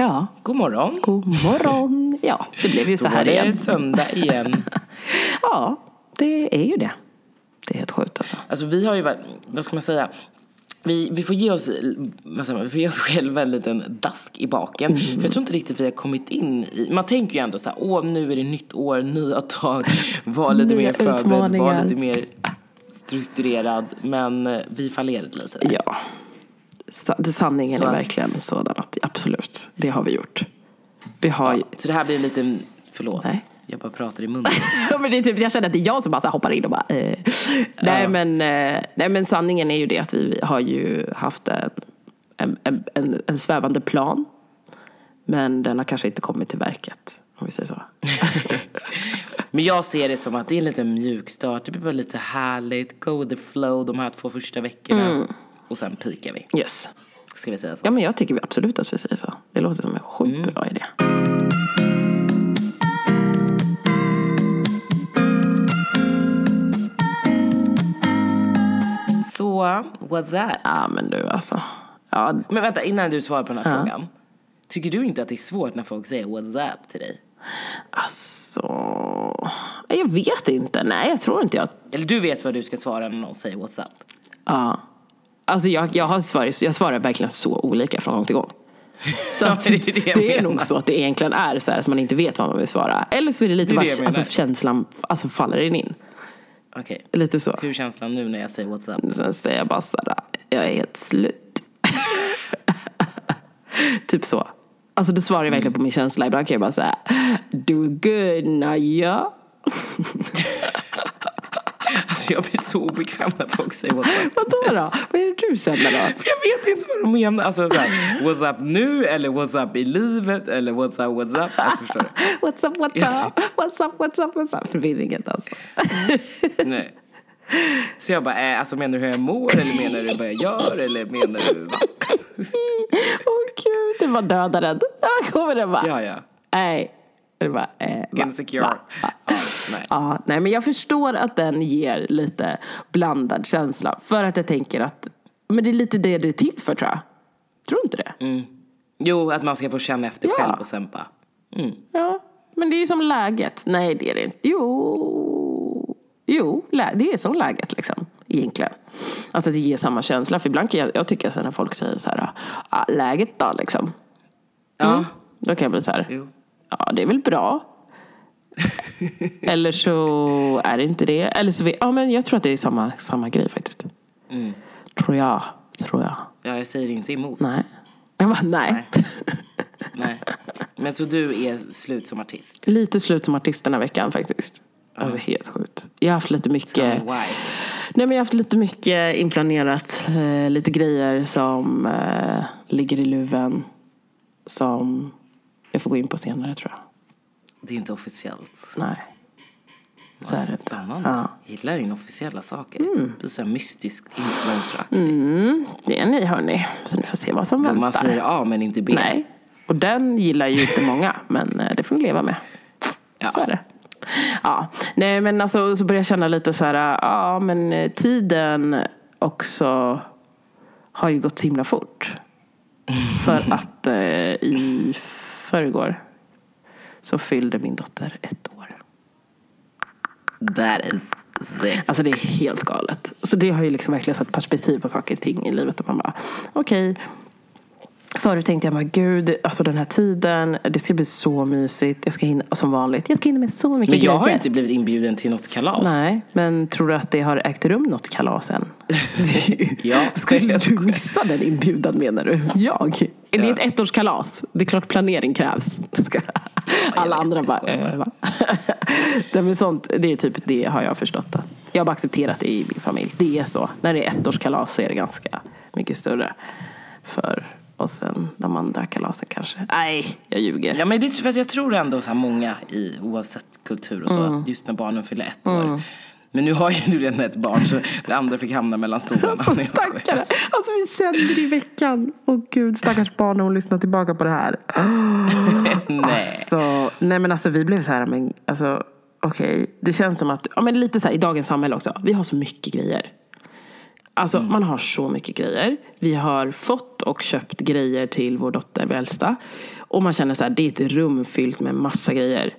Ja. God morgon. God morgon. Ja, det blev ju så Då var här det igen. söndag igen. Ja, det är ju det. Det är helt sjukt alltså. Alltså vi har ju varit, vad ska man säga? Vi, vi får ge oss, vad säger man, vi får ge oss själva en liten dask i baken. Mm. För jag tror inte riktigt vi har kommit in i, man tänker ju ändå så här, åh nu är det nytt år, nya tag, var lite mer förberedd, var lite mer strukturerad. Men eh, vi fallerade lite där. Ja. Sanningen Så är verkligen sådan att absolut, det har vi gjort. Vi har ju... Så det här blir en liten, förlåt, Nej. jag bara pratar i munnen. Ja, men det är typ, jag känner att det är jag som bara hoppar in och bara... Eh. Nej, men, eh, nej men sanningen är ju det att vi har ju haft en, en, en, en, en svävande plan. Men den har kanske inte kommit till verket, om vi säger så. Men jag ser det som att det är en liten mjukstart, det blir bara lite härligt, go with the flow de här två första veckorna. Mm. Och sen pikar vi. Yes. Ska vi säga så? Ja, men jag tycker absolut att vi säger så. Det låter som en sjukt bra idé. Så, what's that? Ja, men du alltså. Ja, Men vänta, innan du svarar på den här frågan. Tycker du inte att det är svårt när folk säger what's up till dig? alltså... Jag vet inte. Nej, jag tror inte jag... Eller du vet vad du ska svara när någon säger what's up? Ja. Alltså jag, jag, har svarat, jag svarar verkligen så olika från gång till gång. Så Ja, det är det det är nog så att det egentligen är så att man inte vet vad man vill svara. Eller så är det lite Det är bara alltså, känslan, alltså faller den in. Okej. Lite så. Hur är känslan nu när jag säger what's up? Sen säger jag bara såhär, jag är helt slut. typ så. Alltså du svarar jag verkligen på min känsla. Ibland kan jag bara säga, do good Naja. Alltså jag blir så obekväm när folk säger what's up. Vadå då? Vad är det du känner då? Jag vet inte vad de menar. Alltså så här, what's up nu eller what's up i livet eller what's up, what's up. Alltså förstår du? What's up, what's Yes. up, what's up, what's up, what's up. Förvirringen alltså. Nej. Så jag bara, äh, alltså menar du hur jag mår eller menar du vad jag gör eller menar du vad? Åh gud, det var döda rädd. Där kommer det bara. Ja, ja. Nej. Det bara, eh, va, Insecure. va, va. Ja, nej. Ja, nej men jag förstår att den ger lite blandad känsla. För att jag tänker att, men det är lite det det är till för tror jag. Tror du inte det? Jo, att man ska få känna efter Ja. själv och sen bara, Ja, men det är ju som läget. Nej, det är det inte. Jo, jo det är som läget liksom. Egentligen. Alltså det ger samma känsla. För ibland kan jag, jag tycker så när folk säger så här, ah, läget då liksom. ja, Då kan jag bli så här, jo. Ja det är väl bra. Eller så är det inte det. Eller så, vet- ja men jag tror att det är samma, samma grej faktiskt. Tror jag, tror jag. Ja, jag säger inte emot. Nej. Jag bara, nej. Nej. Men så du är slut som artist? Lite slut som artist den här veckan faktiskt. Alltså helt sjukt. Jag har haft lite mycket, nej men jag har haft lite mycket inplanerat. Eh, lite grejer som eh, ligger i luven. Som jag får gå in på senare tror jag. Det är inte officiellt. Nej. Så är det. Spännande. Ja. Mm. Jag gillar inofficiella saker. Det är så här mystiskt influencer Det är ni hörni. Så ni får se vad som väntar. Man säger A men inte B. Nej. Och den gillar ju inte många. Men eh, det får ni leva med. Ja. Så är det. Ja, nej men alltså så börjar jag känna lite så här, ja men eh, tiden också har ju gått så himla fort. För att eh, i förrgår så fyllde min dotter ett år. That is sick. Alltså det är helt galet. Så det har ju liksom verkligen satt perspektiv på saker och ting i livet. Och man bara, okej. Förut tänkte jag, men gud, alltså den här tiden, det ska bli så mysigt. Jag ska hinna, som vanligt, jag ska hinna med så mycket Men jag har grejer. inte blivit inbjuden till något kalas. Nej, men tror du att det har ägt rum något kalas än? Ja. Skulle du missa den inbjudan menar du? Jag? Det är ett ettårskalas. Det är klart planering krävs. Alla vet, andra bara, äh, va? Nej, men sånt, det är typ det har jag förstått. Att jag har bara accepterat det i min familj. Det är så. När det är ettårskalas så är det ganska mycket större för oss än de andra kalasen kanske. Nej, jag ljuger. Ja, men det, fast jag tror ändå så här många i oavsett kultur och så, Mm. att just när barnen fyller ett år. Men nu har ju du redan ett barn så det andra fick hamna mellan stolarna. Alltså stackare. Alltså vi kände det i veckan. Åh gud, stackars barn när hon lyssnar tillbaka på det här. Nej. Alltså, nej men alltså vi blev så här, men alltså okej. Det känns som att, ja men lite så här i dagens samhälle också. Vi har så mycket grejer. Alltså man har så mycket grejer. Vi har fått och köpt grejer till vår dotter, vår äldsta. Och man känner så här, det är ett rum fyllt med massa grejer.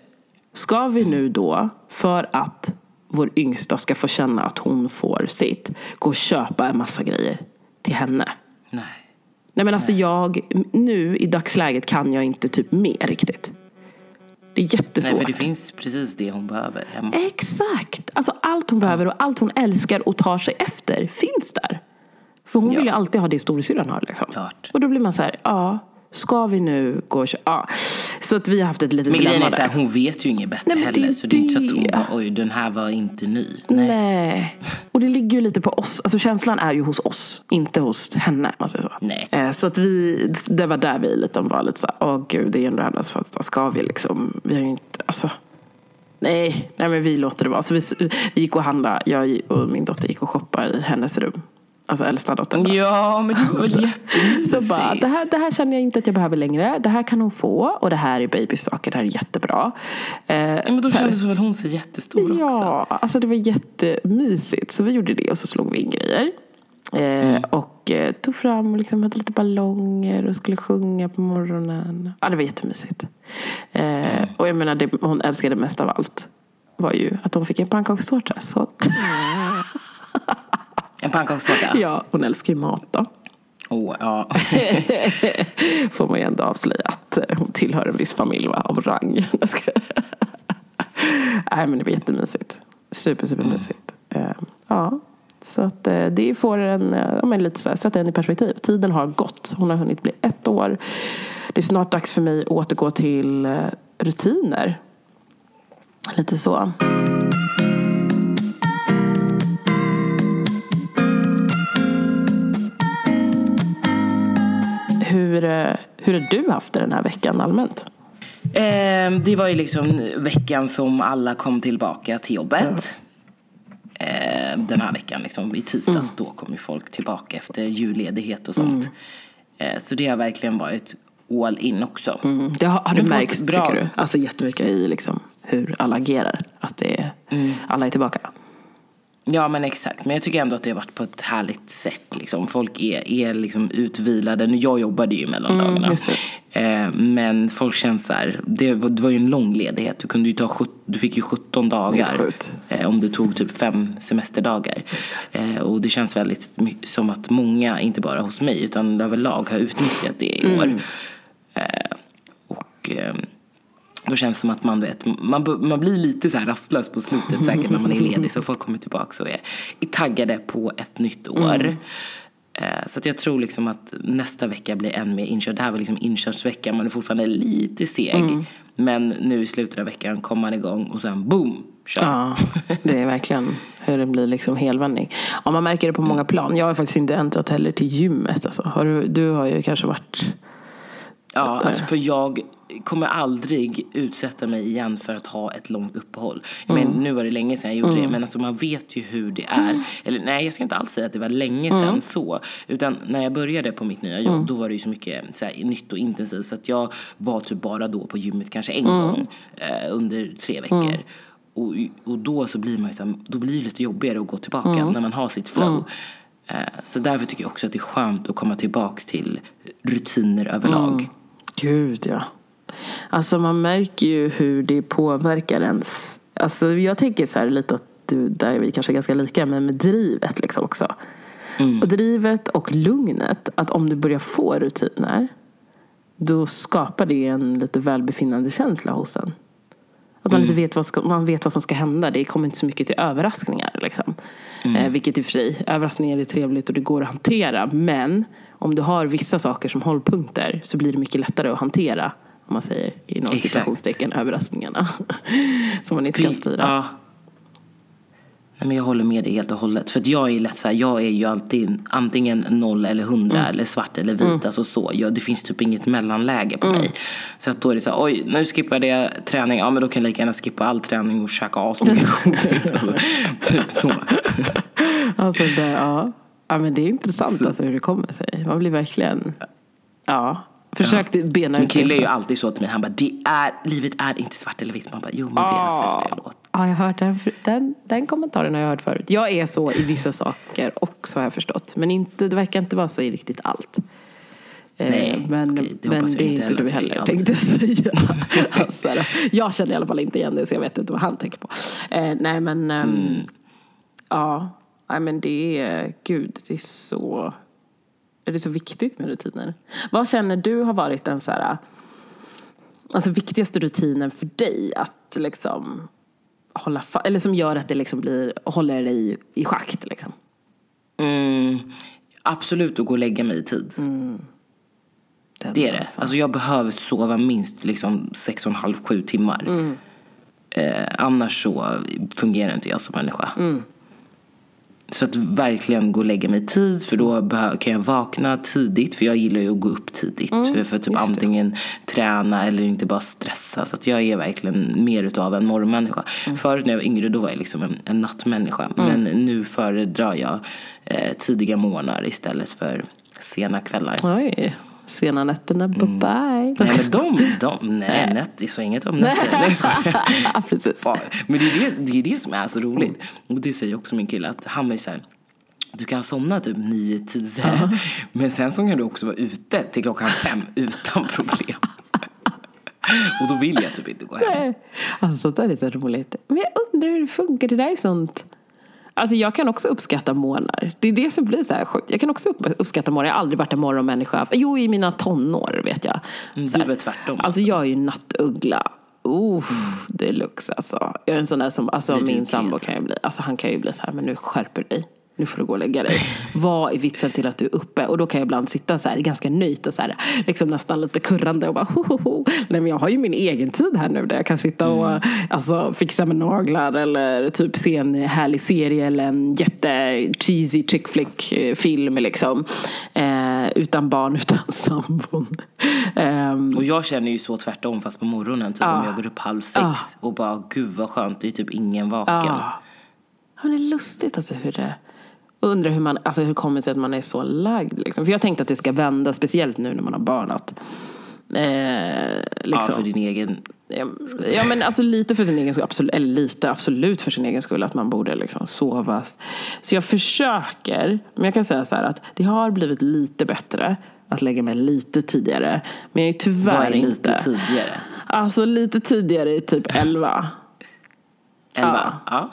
Ska vi nu då, för att vår yngsta ska få känna att hon får sitt, gå och köpa en massa grejer till henne? Nej. Nej men alltså jag, nu i dagsläget kan jag inte typ mer riktigt. Det är jättesvårt. Nej, för det finns precis det hon behöver hemma. Exakt! Alltså allt hon behöver och allt hon älskar och tar sig efter finns där. För hon Ja. vill ju alltid ha det storasyrran har. Liksom. Klart. Och då blir man så här, ja, ska vi nu gå och köpa? Ja. Så att vi har haft ett litet Men dilemma är så här, hon vet ju inget bättre Nej, men det heller. Så det är inte så att hon bara, oj den här var inte ny. Nej. Nej. Och det ligger ju lite på oss. Alltså känslan är ju hos oss, inte hos henne. Man säger så. Nej. Eh, Så att vi, det var där vi lite var lite så här, åh gud, det är ändå hennes födelsedag. Ska vi liksom, vi har ju inte, alltså. Nej, nej men vi låter det vara. Så vi, vi gick och handlade, jag och min dotter gick och shoppade i hennes rum. Alltså äldsta dottern. Ja, men det var jättemysigt. Så bara, det här, det här känner jag inte att jag behöver längre. Det här kan hon få. Och det här är babysaker, det här är jättebra. Eh, Ja, men då så kändes väl hon sig jättestor också. Ja, alltså det var jättemysigt. Så vi gjorde det och så slog vi in grejer. Eh, Mm. Och eh, tog fram och liksom hade lite ballonger och skulle sjunga på morgonen. Ja, det var jättemysigt. Eh, Mm. Och jag menar, det hon älskade mest av allt var ju att hon fick en pannkakstårta. Så att, En pannkakstårta? ja, hon älskar ju mat då. Åh, ja. Får man ju ändå avslöja att eh, hon tillhör en viss familj va, av rang. Nej men det var jättemysigt. Super, supermysigt. Eh, Ja, så att eh, det får en, eh, ja, men lite så här, sätta en i perspektiv. Tiden har gått. Hon har hunnit bli ett år. Det är snart dags för mig att återgå till rutiner. Lite så. Hur, eh, hur har du haft det den här veckan allmänt? Eh, det var ju liksom veckan som alla kom tillbaka till jobbet. Eh, den här veckan, liksom, i tisdags, då kom ju folk tillbaka efter julledighet och sånt. Eh, så det har verkligen varit all in också. Mm, det har, har det märkts, bra- tycker du? Alltså jättemycket i liksom hur alla agerar. Att det är, Mm. alla är tillbaka. Ja men exakt, men jag tycker ändå att det har varit på ett härligt sätt. Liksom. Folk är, är liksom utvilade. Nu, Jag jobbade ju mellan dagarna. just Eh, men folk känns så här, det var, det var ju en lång ledighet. Du, kunde ju ta, du fick ju 17 dagar. Eh, om du tog typ fem semesterdagar. Eh, och det känns väldigt som att många, inte bara hos mig utan överlag har utnyttjat det i år. Eh, och eh, då känns det som att man, vet, man, man blir lite så här rastlös på slutet säkert när man är ledig. Så folk kommer tillbaka och är, är taggade på ett nytt år. Eh, Så att jag tror liksom att nästa vecka blir än mer inkörd. Det här var liksom inkörsveckan. Man är fortfarande lite seg. Men nu i slutet av veckan kommer man igång och sen boom, kör. Ja, det är verkligen hur det blir liksom helvändning. Ja, man märker det på många plan. Jag har faktiskt inte äntrat heller till gymmet. Alltså. Har du, du har ju kanske varit... Ja, alltså för jag kommer aldrig utsätta mig igen för att ha ett långt uppehåll. Jag Mm. menar, nu var det länge sedan jag gjorde det, men alltså man vet ju hur det är. Mm. Eller nej, jag ska inte alls säga att det var länge sedan så. Utan när jag började på mitt nya jobb, Mm. då var det ju så mycket så här, nytt och intensivt. Så att jag var typ bara då på gymmet kanske en Mm. gång eh, under tre veckor. Och, och då så blir man ju så här, då blir det lite jobbigare att gå tillbaka Mm. när man har sitt flow. Eh, så därför tycker jag också att det är skönt att komma tillbaks till rutiner överlag. Mm. Gud, ja. Alltså man märker ju hur det påverkar ens... Alltså jag tänker så här lite att du, där är vi kanske ganska lika, men med drivet liksom också. Och drivet och lugnet, att om du börjar få rutiner, då skapar det en lite välbefinnande känsla hos en. Att man inte vet vad, ska, man vet vad som ska hända. Det kommer inte så mycket till överraskningar. Liksom. Eh, vilket i och för sig, överraskningar är trevligt och det går att hantera. Men om du har vissa saker som hållpunkter så blir det mycket lättare att hantera. Om man säger inom citationstecken överraskningarna. som man inte kan styra. Ja. Nej, men jag håller med dig helt och hållet. För att jag är lätt så här, jag är ju alltid antingen noll eller hundra Mm. eller svart eller vit. Alltså så. Jag, det finns typ inget mellanläge på Mm. mig. Så att då är det så här, oj nu skippade jag träning. Ja men då kan jag lika gärna skippa all träning och käka asmycket godis. Alltså, typ så. Alltså det, ja. Ja, men det är intressant alltså, hur det kommer sig. Man blir verkligen... Ja. Försök bena Min ut kille är ju alltid så till mig. Han bara, det är, livet är inte svart eller vitt. Man bara, jo men det är för det låt. Ja, jag har hört den, den, den kommentaren har jag hört förut. Jag är så i vissa saker också har jag förstått. Men inte, det verkar inte vara så i riktigt allt. Eh, Nej, men okej, det men det är inte heller du heller är tänkte jag säga. alltså, jag känner i alla fall inte igen det så jag vet inte vad han tänker på. Eh, nej men, Mm. ja, nej, men det är, gud det är så, är det så viktigt med rutiner. Vad känner du har varit den så här, alltså viktigaste rutinen för dig att liksom hålla eller som gör att det liksom blir, håller dig i, i schakt liksom? Mm, absolut att gå och lägga mig i tid. Den Det är det. alltså. Alltså jag behöver sova minst liksom sex och en halv, sju timmar. Mm. Eh, annars så fungerar inte jag som människa. Mm. Så att verkligen gå och lägga mig tid för då behö- kan jag vakna tidigt för jag gillar ju att gå upp tidigt. för, för typ Mm. just det. antingen träna eller inte bara stressa. Så att jag är verkligen mer utav en morgonmänniska. Mm. Förut när jag var yngre då var jag liksom en, en nattmänniska. Men nu föredrar jag eh, tidiga morgnar istället för sena kvällar. Oj, sena nätterna, bye Mm. bye. Nej men de, de nej nät, jag sa inget om nätter. Precis. Fan. Men det är det, det är det som är så roligt. Och det säger också min kille att han är så här, du kan somna typ 9-10 men sen så kan du också vara ute till klockan fem utan problem. Och då vill jag typ inte gå hem. Nej. Alltså det är lite roligt. Men jag undrar hur det funkar. Det där är sånt. Alltså jag kan också uppskatta morgnar. Det är det som blir så här sjukt. Jag kan också upp- uppskatta morgnar. Jag har aldrig varit en morgonmänniska. Jo, i mina tonår vet jag. Mm, Så du är tvärtom. Alltså jag är ju nattuggla. Oh, deluxe alltså. Jag är en sån där som, alltså min sambo kan ju bli, alltså han kan ju bli så här, men nu skärper dig. Nu får du gå och lägga dig. Vad är vitsen till att du är uppe? Och då kan jag ibland sitta så här ganska nöjt och så här, liksom nästan lite kurrande och bara ho, ho, ho. Nej men jag har ju min egen tid här nu där jag kan sitta och Mm. alltså, fixa med naglar eller typ se en härlig serie eller en jätte cheesy chick flick eh, film liksom. Eh, utan barn, utan sambon. Ehm, Och jag känner ju så tvärtom fast på morgonen typ om jag går upp halv sex Ah. och bara gud vad skönt det är typ ingen vaken. Ja. Ja, det är lustigt alltså hur det... Jag undrar hur man, alltså hur det kommer sig att man är så lagd liksom. För jag tänkte att det ska vända, speciellt nu när man har barn att... Eh, Ja, liksom. för din egen Ja, ja men alltså lite för sin egen skull, absolut, eller lite absolut för sin egen skull att man borde liksom sova. Så jag försöker, men jag kan säga så här att det har blivit lite bättre att lägga mig lite tidigare. Men jag är tyvärr är inte. lite tidigare? Alltså lite tidigare i typ 11. Elva? Ja.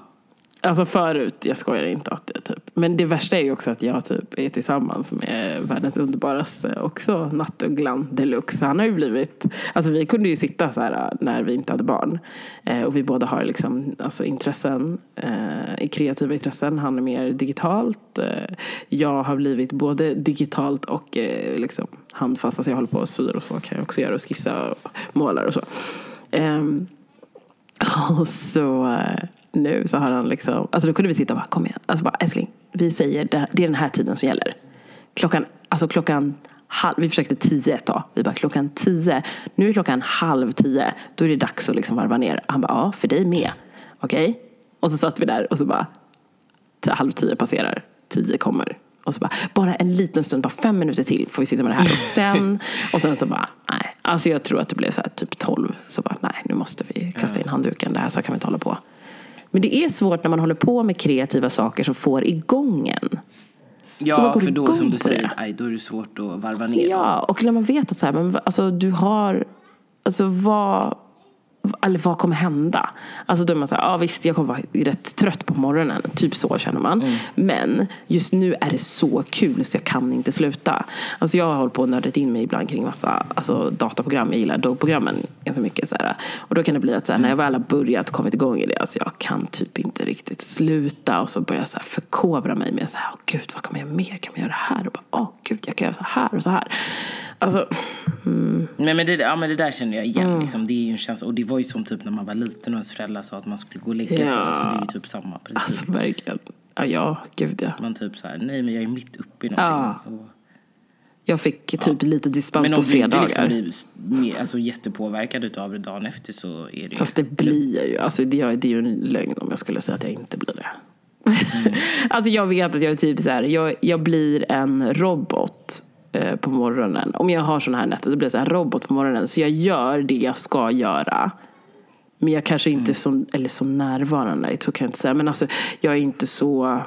Alltså förut, jag skojar inte att det typ. Men det värsta är ju också att jag typ är tillsammans med världens underbaraste också nattugglan deluxe. Han har ju blivit, alltså vi kunde ju sitta så här äh, när vi inte hade barn. Eh, och vi båda har liksom alltså intressen, eh, kreativa intressen. Han är mer digitalt. Eh, jag har blivit både digitalt och eh, liksom handfast. Alltså jag håller på och syr och så kan jag också göra och skissa och målar och så. Ehm, och så eh, nu så har han liksom, alltså då kunde vi sitta och bara kom igen, alltså bara älskling, vi säger det, det är den här tiden som gäller. Klockan, alltså klockan halv, vi försökte tio ett tag, vi bara klockan tio, nu är klockan halv tio, då är det dags att liksom varva ner. Han bara, ja för dig med, okej? Och så satt vi där och så bara, halv tio passerar, tio kommer. Och så bara, bara en liten stund, bara fem minuter till får vi sitta med det här. Och sen, och sen så bara, nej. Alltså jag tror att det blev så här typ tolv. Så bara, nej nu måste vi kasta in handduken. Det här så kan vi inte hålla på. Men det är svårt när man håller på med kreativa saker som får igång en. Så man Ja, går för då som du säger, aj, då är det svårt att varva ner. Ja, och när man vet att så här, men, alltså, du har, alltså vad, eller vad kommer hända? Alltså då är man så här, ja visst jag kommer vara rätt trött på morgonen, typ så känner man. Mm. Men just nu är det så kul så jag kan inte sluta. Alltså jag har hållit på och nördat in mig ibland kring massa alltså, dataprogram, jag gillar dogprogrammen ganska mycket. Så här. Och då kan det bli att så här, när jag väl har börjat kommit igång i det, alltså jag kan typ inte riktigt sluta och så börjar jag så här förkovra mig med så här, åh gud vad kan man göra mer? Kan man göra det här? Och bara, åh gud jag kan göra så här och så här. Alltså, Men, men, det, ja, men det där känner jag igen. Mm. Liksom. Det är ju en känsla. Och det var ju som typ när man var liten och ens föräldrar sa att man skulle gå och lägga sig. Ja. Alltså, det är ju typ samma princip. alltså verkligen. Ja, ja gud ja. Man typ så här, nej men jag är mitt uppe i någonting. Ja. Jag fick typ lite dispens men på om du inte fredagar. liksom blir alltså, jättepåverkad utav det dagen efter så är det ju... Fast det blir jag ju. Alltså det, är- det är ju en lögn om jag skulle säga att jag inte blir det. alltså jag vet att jag är typ så här, jag, jag blir en robot eh, på morgonen. Om jag har sån här nätter, då blir jag så här robot på morgonen. Så jag gör det jag ska göra. Men jag kanske inte är så, eller så närvarande, så kan jag inte säga. Men alltså jag är inte så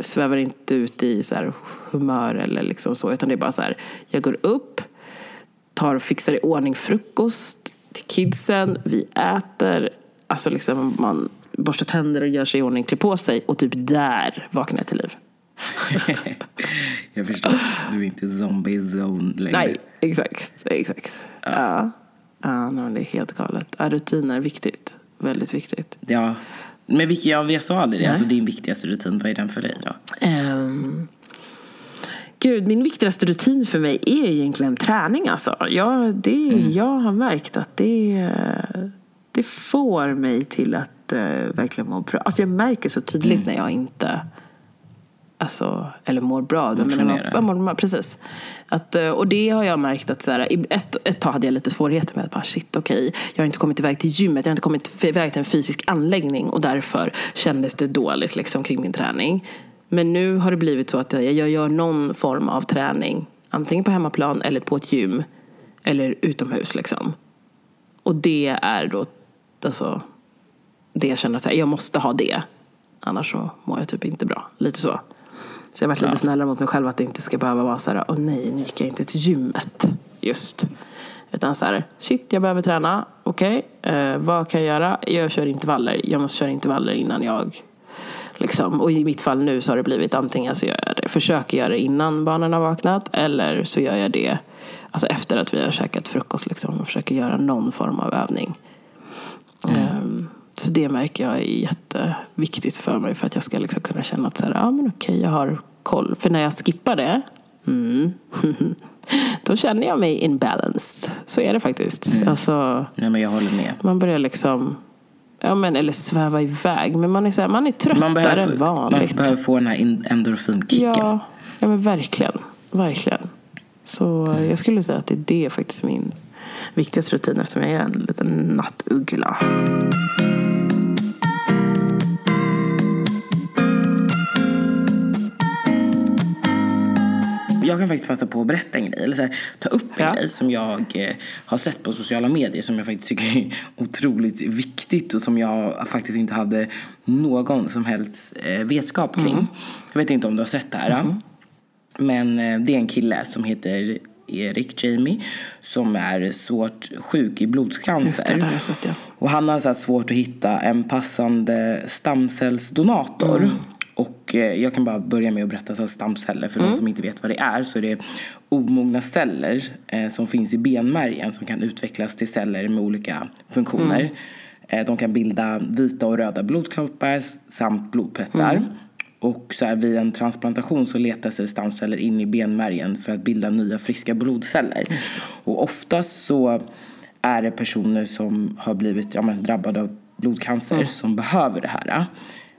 svävar inte ut i så här humör eller liksom så. Utan det är bara så här, jag går upp, tar och fixar i ordning frukost till kidsen, vi äter, alltså liksom man borstar tänder och gör sig i ordning, klär på sig och typ där vaknar jag till liv. jag förstår. Du är inte zombie zone längre. Nej, exakt. exakt. Ja. Ja, ja det är helt galet. Ja, rutiner är viktigt. Väldigt viktigt. Ja. Men vilka, ja, jag sa aldrig det. Alltså din viktigaste rutin, vad är den för dig då? Um, gud, min viktigaste rutin för mig är egentligen träning alltså. Jag, det, mm. jag har märkt att det, det får mig till att uh, verkligen må bra. Alltså jag märker så tydligt mm. när jag inte Alltså, eller mår bra. Men man, man, precis. Att, eh, och det har jag märkt att så här, ett, ett tag hade jag lite svårigheter med att bara shit okej, okay, jag har inte kommit iväg till gymmet, jag har inte kommit iväg till en fysisk anläggning och därför kändes det dåligt liksom, kring min träning. Men nu har det blivit så att jag gör någon form av träning, antingen på hemmaplan eller på ett gym eller utomhus liksom. Och det är då alltså, det jag känner att jag måste ha det. Annars så mår jag typ inte bra. Lite så. Så jag har varit lite ja. snällare mot mig själv att det inte ska behöva vara så här, åh nej, nu gick jag inte till gymmet just. Utan så här, shit, jag behöver träna. Okej, okay. eh, vad kan jag göra? Jag kör intervaller. Jag måste köra intervaller innan jag Liksom. Och i mitt fall nu så har det blivit antingen så gör jag det, försöker göra det innan barnen har vaknat eller så gör jag det alltså efter att vi har käkat frukost liksom, och försöker göra någon form av övning. Mm. Um, så det märker jag är jätteviktigt för mig för att jag ska liksom kunna känna att så här, ja, men okej, jag har koll. För när jag skippar det, mm, då känner jag mig imbalanced. Så är det faktiskt. Mm. Alltså, Nej, men jag håller med. Man börjar liksom Ja, men, eller sväva iväg. Men man är, så här, man är tröttare man behöver, än vanligt. Man behöver få den här endorfinkicken. Ja, ja, men verkligen. Verkligen. Så mm. jag skulle säga att det är det faktiskt min viktigaste rutin eftersom jag är en liten nattuggla. Jag kan faktiskt passa på att berätta en grej, eller så här, ta upp en ja. grej som jag eh, har sett på sociala medier som jag faktiskt tycker är otroligt viktigt och som jag faktiskt inte hade någon som helst eh, vetskap kring. Mm. Jag vet inte om du har sett det här. Mm. Men eh, det är en kille som heter Erik Jamie som är svårt sjuk i blodscancer. Det, sett, ja. Och han har så svårt att hitta en passande stamcellsdonator. Mm. Och eh, jag kan bara börja med att berätta så stamceller. För mm. de som inte vet vad det är så är det omogna celler eh, som finns i benmärgen som kan utvecklas till celler med olika funktioner. Mm. Eh, de kan bilda vita och röda blodkroppar samt blodplättar. Mm. Och så här, vid en transplantation så letar sig stamceller in i benmärgen för att bilda nya friska blodceller. Och oftast så är det personer som har blivit ja, men, drabbade av blodcancer mm. som behöver det här.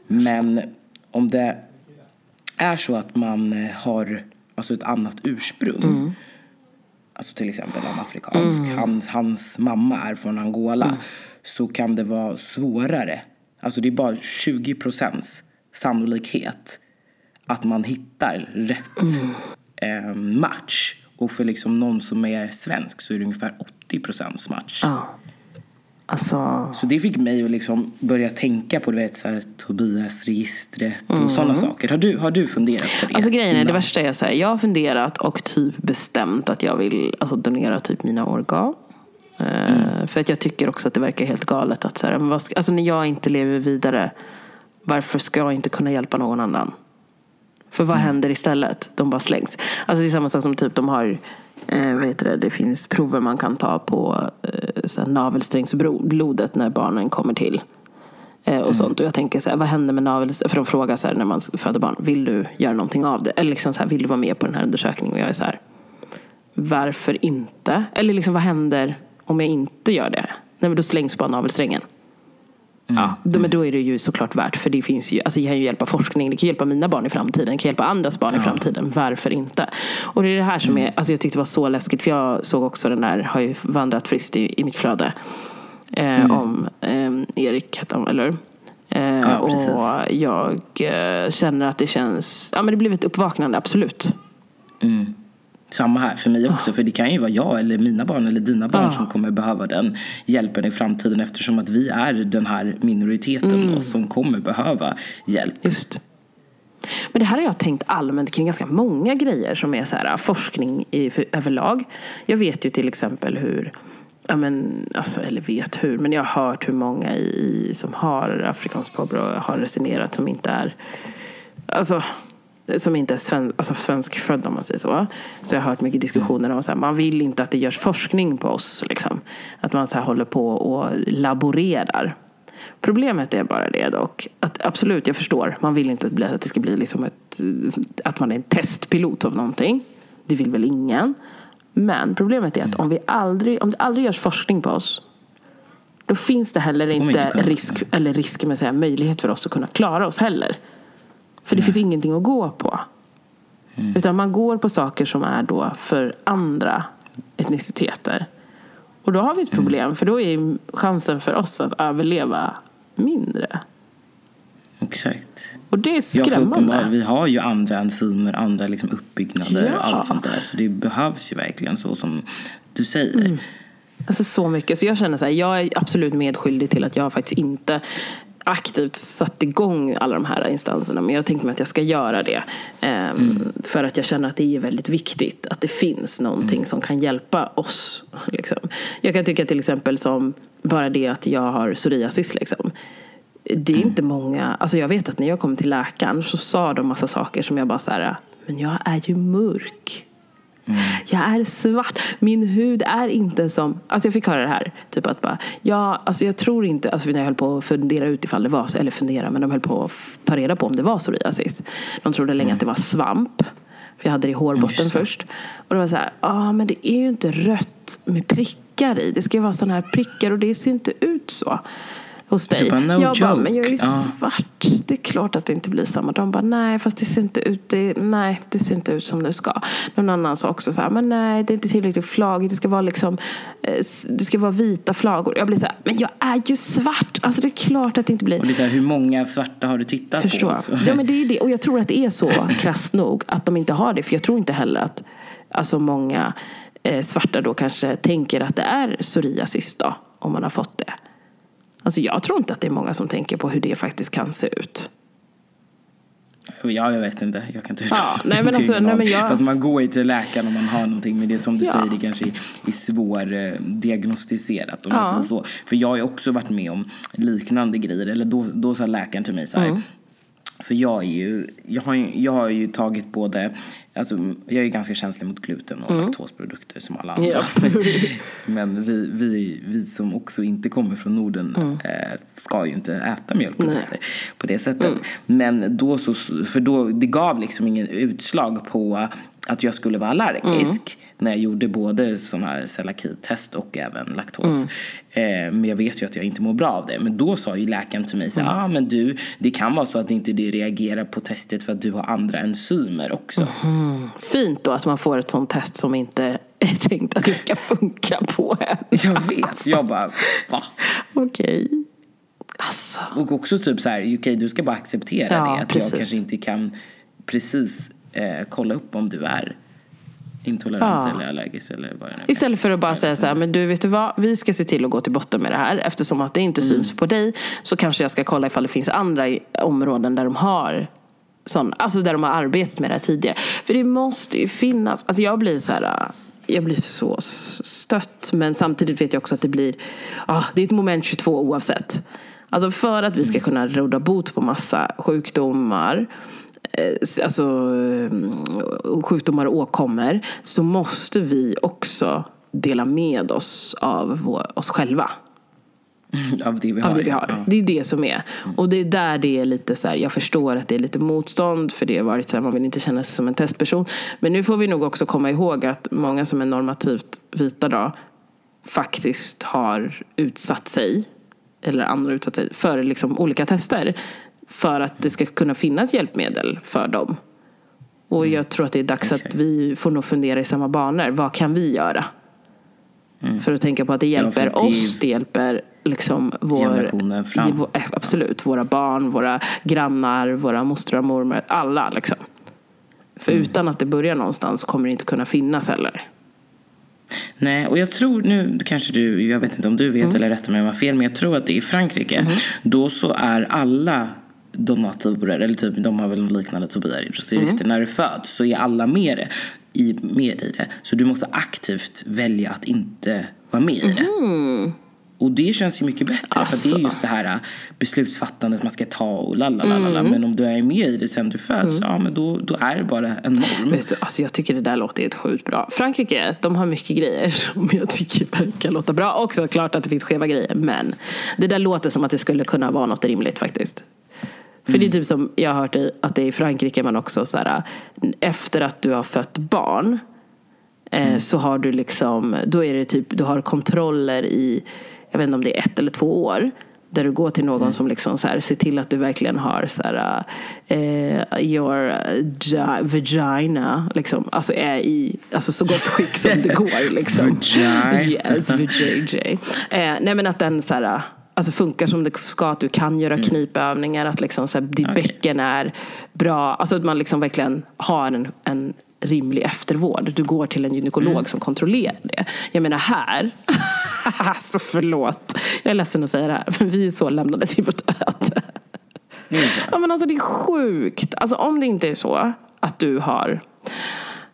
Men om det är så att man eh, har alltså ett annat ursprung mm. Alltså till exempel en afrikansk. Mm. Hans, hans mamma är från Angola. Mm. Så kan det vara svårare. Alltså det är bara 20 procents sannolikhet att man hittar rätt mm. eh, match. Och för liksom någon som är svensk så är det ungefär 80 procents match. Ja. Alltså... Så det fick mig att liksom börja tänka på du vet, så här, Tobias-registret och mm. sådana saker. Har du, har du funderat på det? Alltså grejen är, det värsta är så här, jag har funderat och typ bestämt att jag vill alltså, donera typ mina organ. Eh, mm. för att jag tycker också att det verkar helt galet att så här, vad, alltså, när jag inte lever vidare, varför ska jag inte kunna hjälpa någon annan? För vad mm. händer istället? De bara slängs. Alltså det är samma sak som typ de har eh, vad heter det, det finns prover man kan ta på eh, navelsträngsblodet när barnen kommer till. Eh, och mm. sånt. Och jag tänker så här, vad händer med navel... För de frågar så här, när man föder barn, vill du göra någonting av det? Eller liksom så här, vill du vara med på den här undersökningen? Och jag är så här, varför inte? Eller liksom, vad händer om jag inte gör det? Nej, men då slängs bara navelsträngen. Mm. Ja, då, men då är det ju såklart värt. För det finns ju, alltså det kan ju hjälpa forskning, det kan hjälpa mina barn i framtiden, det kan hjälpa andras barn ja. i framtiden. Varför inte? Och det är det här som mm. är, alltså jag tyckte det var så läskigt. För jag såg också den där, har ju vandrat friskt i, i mitt flöde. Eh, mm. Om eh, Erik hette han, eller eh, ja, Och jag eh, känner att det känns, ja men det blev ett uppvaknande, absolut. Mm. Samma här för mig också. För det kan ju vara jag eller mina barn eller dina barn som kommer behöva den hjälpen i framtiden eftersom att vi är den här minoriteten mm. då, som kommer behöva hjälp. Just. Men det här har jag tänkt allmänt kring ganska många grejer som är så här, forskning i, för, överlag. Jag vet ju till exempel hur Ja, men, alltså, eller vet hur, men jag har hört hur många i, som har afrikanskt påbrå har resonerat som inte är alltså, som inte är sven, alltså svenskfödda om man säger så. Så jag har hört mycket diskussioner om att man vill inte att det görs forskning på oss. Liksom. Att man så här håller på och laborerar. Problemet är bara det dock, att absolut jag förstår, man vill inte att det ska bli liksom ett, att man är en testpilot av någonting. Det vill väl ingen. Men problemet är att om, vi aldrig, om det aldrig görs forskning på oss då finns det heller inte risk, eller risk med säga, möjlighet för oss att kunna klara oss heller. För det Nej. finns ingenting att gå på. Mm. Utan man går på saker som är då för andra etniciteter. Och då har vi ett problem, mm. för då är chansen för oss att överleva mindre. Exakt. Och det är skrämmande. Ja, vi har ju andra enzymer, andra liksom uppbyggnader ja. och allt sånt där. Så det behövs ju verkligen så som du säger. Mm. Alltså så mycket. Så jag känner så här, jag är absolut medskyldig till att jag faktiskt inte aktivt satt igång alla de här instanserna. Men jag tänkte mig att jag ska göra det. Um, mm. För att jag känner att det är väldigt viktigt att det finns någonting mm. som kan hjälpa oss. Liksom. Jag kan tycka till exempel som bara det att jag har psoriasis. Liksom. Det är mm. inte många, alltså jag vet att när jag kom till läkaren så sa de massa saker som jag bara så här, men jag är ju mörk. Mm. Jag är svart. Min hud är inte som... Alltså jag fick höra det här. Typ att bara, ja, alltså jag tror inte... Alltså när jag höll på att fundera ut ifall det var så, eller fundera, men de höll på att ta reda på om det var psoriasis. De trodde länge mm. att det var svamp. För jag hade det i hårbotten först. Och det var så här, ja ah, men det är ju inte rött med prickar i. Det ska ju vara sådana här prickar och det ser inte ut så hos dig. Bara, no jag bara, men jag är ju svart. Det är klart att det inte blir samma. De bara, nej fast det ser inte ut, det, nej, det ser inte ut som det ska. Någon annan sa också så här, men nej det är inte tillräckligt flagigt. Det ska vara liksom, eh, det ska vara vita flagor. Jag blir så här, men jag är ju svart. Alltså det är klart att det inte blir. Och det är så här, hur många svarta har du tittat Förstå. på? Förstår. Ja men det är det. Och jag tror att det är så krasst nog att de inte har det. För jag tror inte heller att alltså många eh, svarta då kanske tänker att det är psoriasis då. Om man har fått det. Alltså jag tror inte att det är många som tänker på hur det faktiskt kan se ut. Ja, jag vet inte. Jag kan inte ja, nej, men alltså, nej, men jag... Fast man går ju till läkaren om man har någonting. Men det som du ja. säger, det kanske är, är svårdiagnostiserat. Om ja. man säger så. För jag har ju också varit med om liknande grejer. Eller då, då sa läkaren till mig så här. Mm. För jag är ju, jag har, jag har ju tagit både, alltså jag är ju ganska känslig mot gluten och mm. laktosprodukter som alla andra. Ja. Men vi, vi, vi som också inte kommer från Norden mm. äh, ska ju inte äta mjölkprodukter Nej. på det sättet. Mm. Men då så, för då, det gav liksom ingen utslag på att jag skulle vara allergisk mm. när jag gjorde både sådana här celiaki-test och även laktos. Mm. Eh, men jag vet ju att jag inte mår bra av det. Men då sa ju läkaren till mig så mm. ah, men du, det kan vara så att inte det reagerar på testet för att du har andra enzymer också. Mm. Fint då att man får ett sånt test som inte är tänkt att det ska funka på en. jag vet, jag bara va? Okej. Okay. Alltså. Och också typ så här, okej okay, du ska bara acceptera ja, det. Att precis. jag kanske inte kan precis eh, kolla upp om du är intolerant ja. eller allergisk eller vad det nu Istället för att bara säga så här, men du vet du vad, vi ska se till att gå till botten med det här. Eftersom att det inte mm. syns på dig så kanske jag ska kolla ifall det finns andra områden där de har sån, alltså där de har arbetat med det här tidigare. För det måste ju finnas, alltså jag blir så här jag blir så stött men samtidigt vet jag också att det blir, ah, det är ett moment 22 oavsett. Alltså för att vi ska mm. kunna råda bot på massa sjukdomar alltså, eh, sjukdomar och åkommor så måste vi också dela med oss av vår, oss själva. Av det vi har. Det, vi har. Ja. det är det som är. Mm. Och det är där det är lite så här, jag förstår att det är lite motstånd för det har varit så här, man vill inte känna sig som en testperson. Men nu får vi nog också komma ihåg att många som är normativt vita då faktiskt har utsatt sig eller andra utsatt sig för liksom olika tester för att det ska kunna finnas hjälpmedel för dem. Och mm. jag tror att det är dags okay. att vi får nog fundera i samma banor. Vad kan vi göra? Mm. För att tänka på att det hjälper ja, oss, det hjälper liksom vår, vår, eh, absolut, våra barn, våra grannar, våra mostrar, mormor, alla liksom. För mm. utan att det börjar någonstans kommer det inte kunna finnas heller. Nej, och jag tror nu kanske du, jag vet inte om du vet mm. eller rättar mig om jag har fel, men jag tror att det är i Frankrike. Mm. Då så är alla donatorer, eller typ de har väl någon liknande Tobias bröstvårtor. Mm. När du föds så är alla med, det, i, med i det. Så du måste aktivt välja att inte vara med i det. Och det känns ju mycket bättre för det Alltså. är just det här äh, beslutsfattandet man ska ta och lalalala. Mm. Men om du är med i det sen du föds, ja men då, då är det bara en norm. Vet du, Alltså jag tycker det där låter helt sjukt bra. Frankrike, de har mycket grejer som jag tycker verkar låta bra. Också klart att det finns skeva grejer. Men det där låter som att det skulle kunna vara något rimligt faktiskt. För det är typ som jag har hört i, att det är i Frankrike man också så här, efter att du har fött barn eh, så har du liksom, då är det typ, du har kontroller i, jag vet inte om det är ett eller två år. Där du går till någon som liksom så här, ser till att du verkligen har så här, eh, your gi- vagina liksom, alltså är i alltså så gott skick som det går. Liksom. Vagina. Yes, vajayjay. Eh, nej men att den så här, alltså funkar som det ska, att du kan göra knipövningar, att liksom så här, ditt Okej. bäcken är bra. Alltså att man liksom verkligen har en, en rimlig eftervård. Du går till en gynekolog som kontrollerar det. Jag menar här, alltså förlåt, jag är ledsen att säga det här, men vi är så lämnade till vårt öde. Så. Ja men alltså det är sjukt. Alltså om det inte är så att du har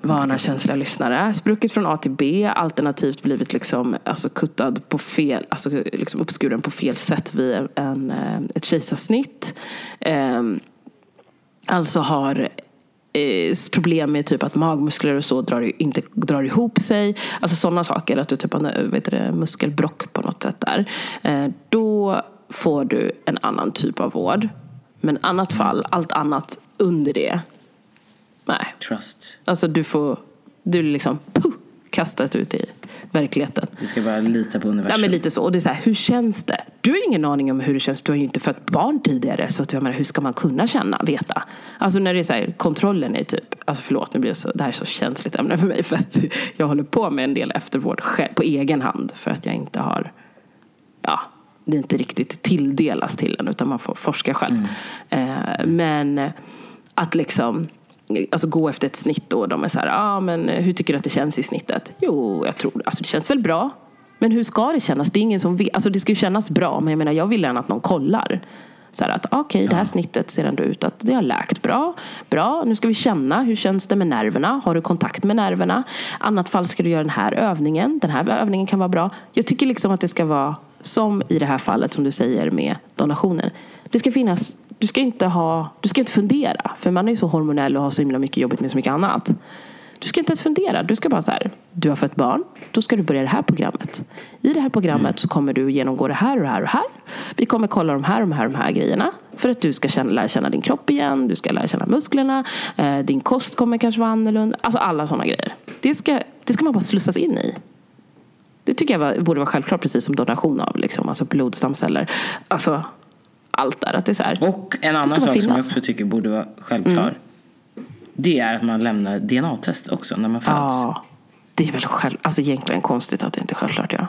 vana känsliga lyssnare, spruckit från A till B, alternativt blivit liksom, alltså kuttad på fel, alltså liksom uppskuren på fel sätt vid en, eh, ett kejsarsnitt. Ehm, alltså har eh, problem med typ att magmuskler och så drar, inte drar ihop sig. Alltså sådana saker, att du typ har vet du, det, muskelbrock på något sätt där. Eh, då får du en annan typ av vård. Men annat fall, allt annat under det, nej. Trust. Alltså du får, du liksom puh, kastat ut i verkligheten. Du ska bara lita på Ja, universum. men lite så. Och det är så här, hur känns det? Du har ingen aning om hur det känns. Du har ju inte fött barn tidigare. Så att jag menar, hur ska man kunna känna, veta? Alltså när det är så här, kontrollen är typ, alltså förlåt, nu blir det så, det här är så känsligt ämne för mig. För att jag håller på med en del eftervård själv, på egen hand. För att jag inte har, ja, det inte riktigt tilldelas till en. Utan man får forska själv. Eh, men att liksom, alltså gå efter ett snitt och de är så här, ah, men hur tycker du att det känns i snittet? Jo, jag tror, alltså det känns väl bra. Men hur ska det kännas? Det är ingen som vet. Alltså det ska ju kännas bra, men jag menar jag vill gärna att någon kollar. Så här att okej, det här snittet ser ändå ut att det har läkt bra. Bra, nu ska vi känna. Hur känns det med nerverna? Har du kontakt med nerverna? Annat fall ska du göra den här övningen. Den här övningen kan vara bra. Jag tycker liksom att det ska vara som i det här fallet som du säger med donationer. Det ska finnas, du ska inte ha, du ska inte fundera. För man är ju så hormonell och har så himla mycket jobbigt med så mycket annat. Du ska inte ens fundera. Du ska bara så här, du har fött barn, då ska du börja det här programmet. I det här programmet så kommer du genomgå det här och det här och det här. Vi kommer kolla de här och de här, och de här grejerna. För att du ska känna, lära känna din kropp igen, du ska lära känna musklerna, eh, din kost kommer kanske vara annorlunda. Alltså alla sådana grejer. Det ska, det ska man bara slussas in i. Det tycker jag var, borde vara självklart, precis som donation av liksom, alltså blodstamceller. Alltså, allt där. Att det är så här. Och en annan sak som jag finnas. också tycker borde vara självklar. Det är att man lämnar DNA-test också när man föds. Ja, det är väl själv, alltså egentligen konstigt att det inte är självklart. Ja.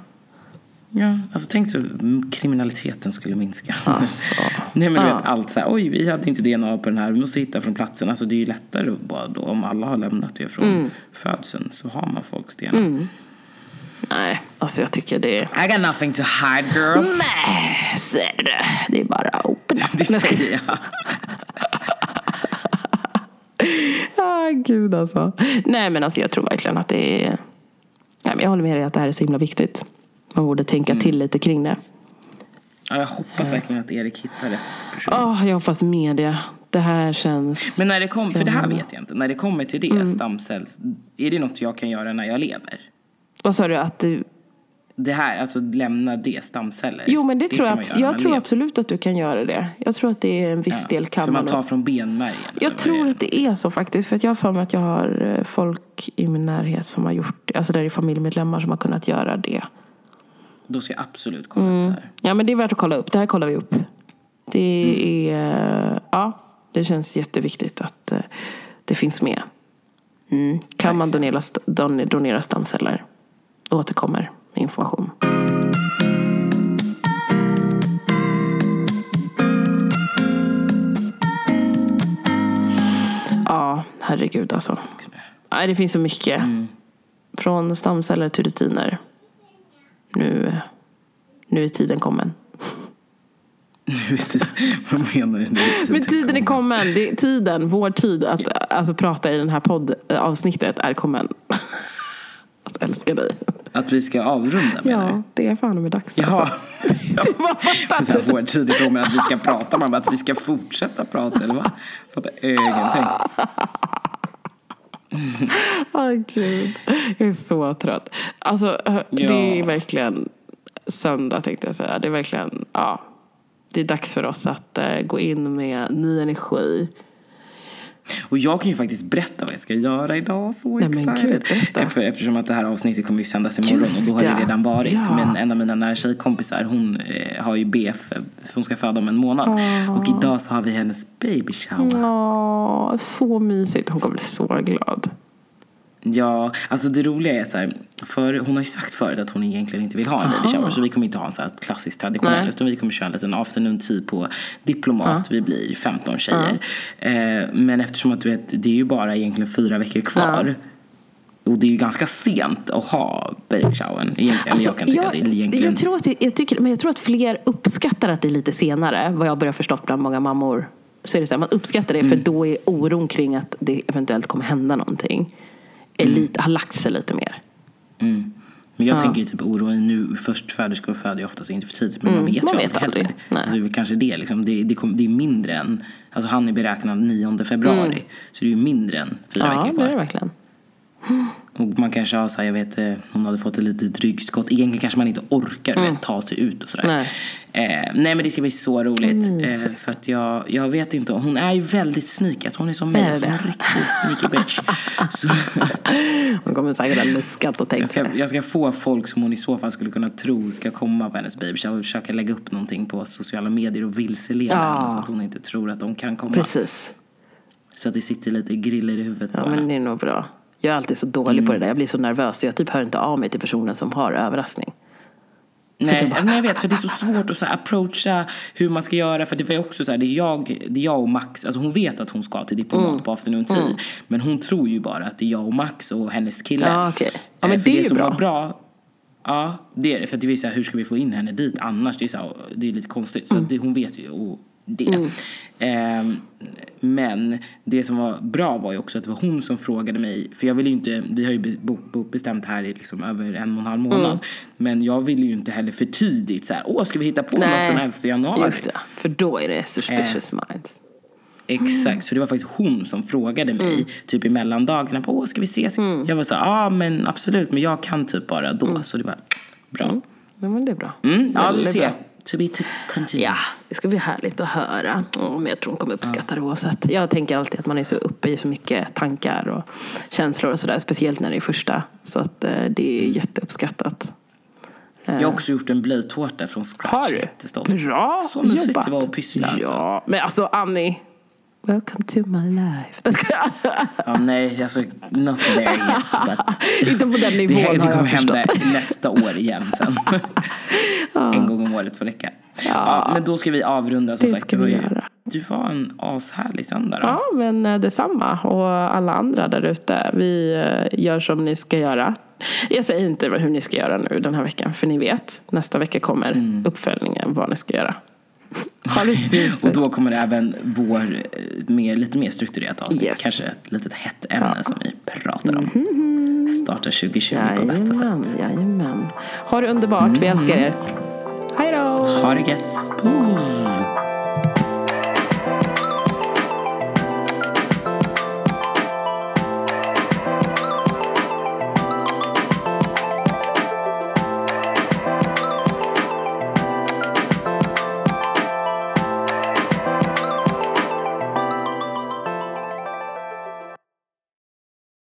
Ja, alltså tänk så mm, kriminaliteten skulle minska. Alltså, Nej men du ja. vet allt så här, oj vi hade inte DNA på den här, vi måste hitta från platsen. Alltså det är ju lättare bara då om alla har lämnat det från Mm. födseln så har man folks DNA. Nej, alltså jag tycker det är... I got nothing to hide girl. Nej, ser du. Det är bara open up. Det säger jag. Ah, gud alltså. Nej men alltså jag tror verkligen att det är... Nej, men jag håller med dig att det här är så himla viktigt. Man borde tänka till lite kring det. Ja, jag hoppas verkligen att Erik hittar rätt person. Oh, jag hoppas med det. Det här känns... Men när det kommer, för det här vet jag inte, när det kommer till det, Mm. stamcells, är det något jag kan göra när jag lever? Vad sa du? Att du... Det här, alltså lämna det, stamceller. Jo men det, tror kan jag, abs- jag tror absolut att du kan göra det. Jag tror att det är en viss del kan man man tar från benmärgen? Jag tror är att det är så faktiskt. För att jag har för mig att jag har eh, folk i min närhet som har gjort det. Alltså där är familjemedlemmar som har kunnat göra det. Då ska jag absolut kolla Mm. upp det här. Ja men det är värt att kolla upp. Det här kollar vi upp. Det är, eh, ja, det känns jätteviktigt att eh, det finns med. Mm. Kan man donera, donera stamceller? Återkommer med information. Ja, herregud alltså. Nej, det finns så mycket. Från stamceller till rutiner. Nu, nu är tiden kommen. Vad menar du? nu? Men tiden är kommen. Det är tiden, vår tid att alltså, prata i den här poddavsnittet är kommen. Att älska dig. Att vi ska avrunda du? Ja, det är fan med dags Jaha. alltså. Det var fantastiskt. kommer att vi ska prata, man bara att vi ska fortsätta prata eller vad? Fattar ingenting. Åh gud, jag är så trött. Alltså det Ja. är verkligen söndag tänkte jag säga. Det är verkligen, ja. Det är dags för oss att eh, gå in med ny energi. Och jag kan ju faktiskt berätta vad jag ska göra idag, så Nej, men gud, eftersom att det här avsnittet kommer ju sändas imorgon Just och då har det redan varit. Ja. Men en av mina nära tjejkompisar, hon eh, har ju BF, hon ska föda om en månad. Och idag så har vi hennes baby shower. Åh, så mysigt. Hon kommer bli så glad. Ja, alltså det roliga är så här, för hon har ju sagt förut att hon egentligen inte vill ha en baby shower så vi kommer inte ha en så här klassisk traditionell Nej. utan vi kommer köra en liten afternoon tea på Diplomat. Vi blir 15 tjejer. Eh, men eftersom att du vet, det är ju bara egentligen fyra veckor kvar. Och det är ju ganska sent att ha baby showern egentligen. Eller jag kan tycka Alltså, jag, det egentligen... jag, tror att det, jag, tycker, men jag tror att fler uppskattar att det är lite senare. Vad jag börjar förstått bland många mammor. Så är det så här, man uppskattar det Mm. för då är oron kring att det eventuellt kommer hända någonting. Är Mm. lite, har lagt sig lite mer. Men jag tänker ju typ oroen nu, förstföderskor föder ju oftast inte för tidigt men man vet man ju vet aldrig aldrig. heller. Nej. Alltså, det är kanske det liksom, det, det, kom, det är mindre än, alltså han är beräknad 9 februari. Så det är ju mindre än fyra Mm. Ja, veckor det är det kvar. verkligen. Och man kanske har så här, jag vet, eh, hon hade fått ett litet ryggskott. Egentligen kanske man inte orkar du vet, ta sig ut och sådär. Mm. Nej. Eh, nej men det ska bli så roligt. Eh, för att jag, jag vet inte, hon är ju väldigt sneaky. Alltså, hon är som mig, Är som en riktig sneaky bitch. så, Hon kommer säkert ha luskat och jag, tänkt det. jag ska få folk som hon i så fall skulle kunna tro ska komma på hennes baby shower och försöka lägga upp någonting på sociala medier och vilseleda Ja. henne så att hon inte tror att de kan komma. Precis. Så att det sitter lite griller i huvudet Ja, på men henne. det är nog bra. Jag är alltid så dålig på det där. Jag blir så nervös så jag typ hör inte av mig till personen som har överraskning. Nej, men jag vet, för det är så svårt att så approacha hur man ska göra. För det var ju också så här, det är jag, det är jag och Max, alltså hon vet att hon ska till diplomat Mm. på afternoon tea. Men hon tror ju bara att det är jag och Max och hennes kille. Ja, okej. Ja, men Eh, för det är ju bra. bra. Ja, det är det. För det är så här, hur ska vi få in henne dit annars? Det är, så här, det är lite konstigt. Så Mm. det, hon vet ju och det. Ehm, men det som var bra var ju också att det var hon som frågade mig. För jag ville ju inte, vi har ju be- bo- bestämt här i liksom över en och en halv månad. Mm. Men jag ville ju inte heller för tidigt så här, åh ska vi hitta på något den 11 januari? Just det. För då är det suspicious minds. Exakt, så det var faktiskt hon som frågade mig Mm. typ i mellandagarna på åh ska vi ses? Jag var så ja ah, men absolut men jag kan typ bara då. Så det var bra. Ja, men det är bra. Mm, ja Väldigt ser. To be to continue. Ja, det ska bli härligt att höra. Oh, men jag tror hon kommer uppskatta det oavsett. Jag tänker alltid att man är så uppe i så mycket tankar och känslor och sådär. Speciellt när det är första. Så att eh, det är jätteuppskattat. Jag har också gjort en blöjtårta från scratch. Har du? Bra Så mysigt jobbat. det var att pyssla. Alltså. Ja, men alltså Annie. Welcome to my life. Ja, nej, alltså not there yet. But Inte på den det, nivån det har kommer jag hända nästa år igen sen. En gång om året får räcka. Ja. men då ska vi avrunda som Det sagt. ska vi göra. Du var en ashärlig söndag då. Ja, men eh, detsamma. Och alla andra där ute. Vi eh, gör som ni ska göra. Jag säger inte hur ni ska göra nu den här veckan. För ni vet, nästa vecka kommer Mm. uppföljningen vad ni ska göra. Ha det Och super. då kommer även vår eh, mer, lite mer strukturerat avsnitt. Yes. Kanske ett litet hett ämne som vi pratar om. Startar 2020 på bästa Jajamän, sätt. jajamän. Ha det underbart. Vi älskar er. Hej då! Ha det gött. Puss!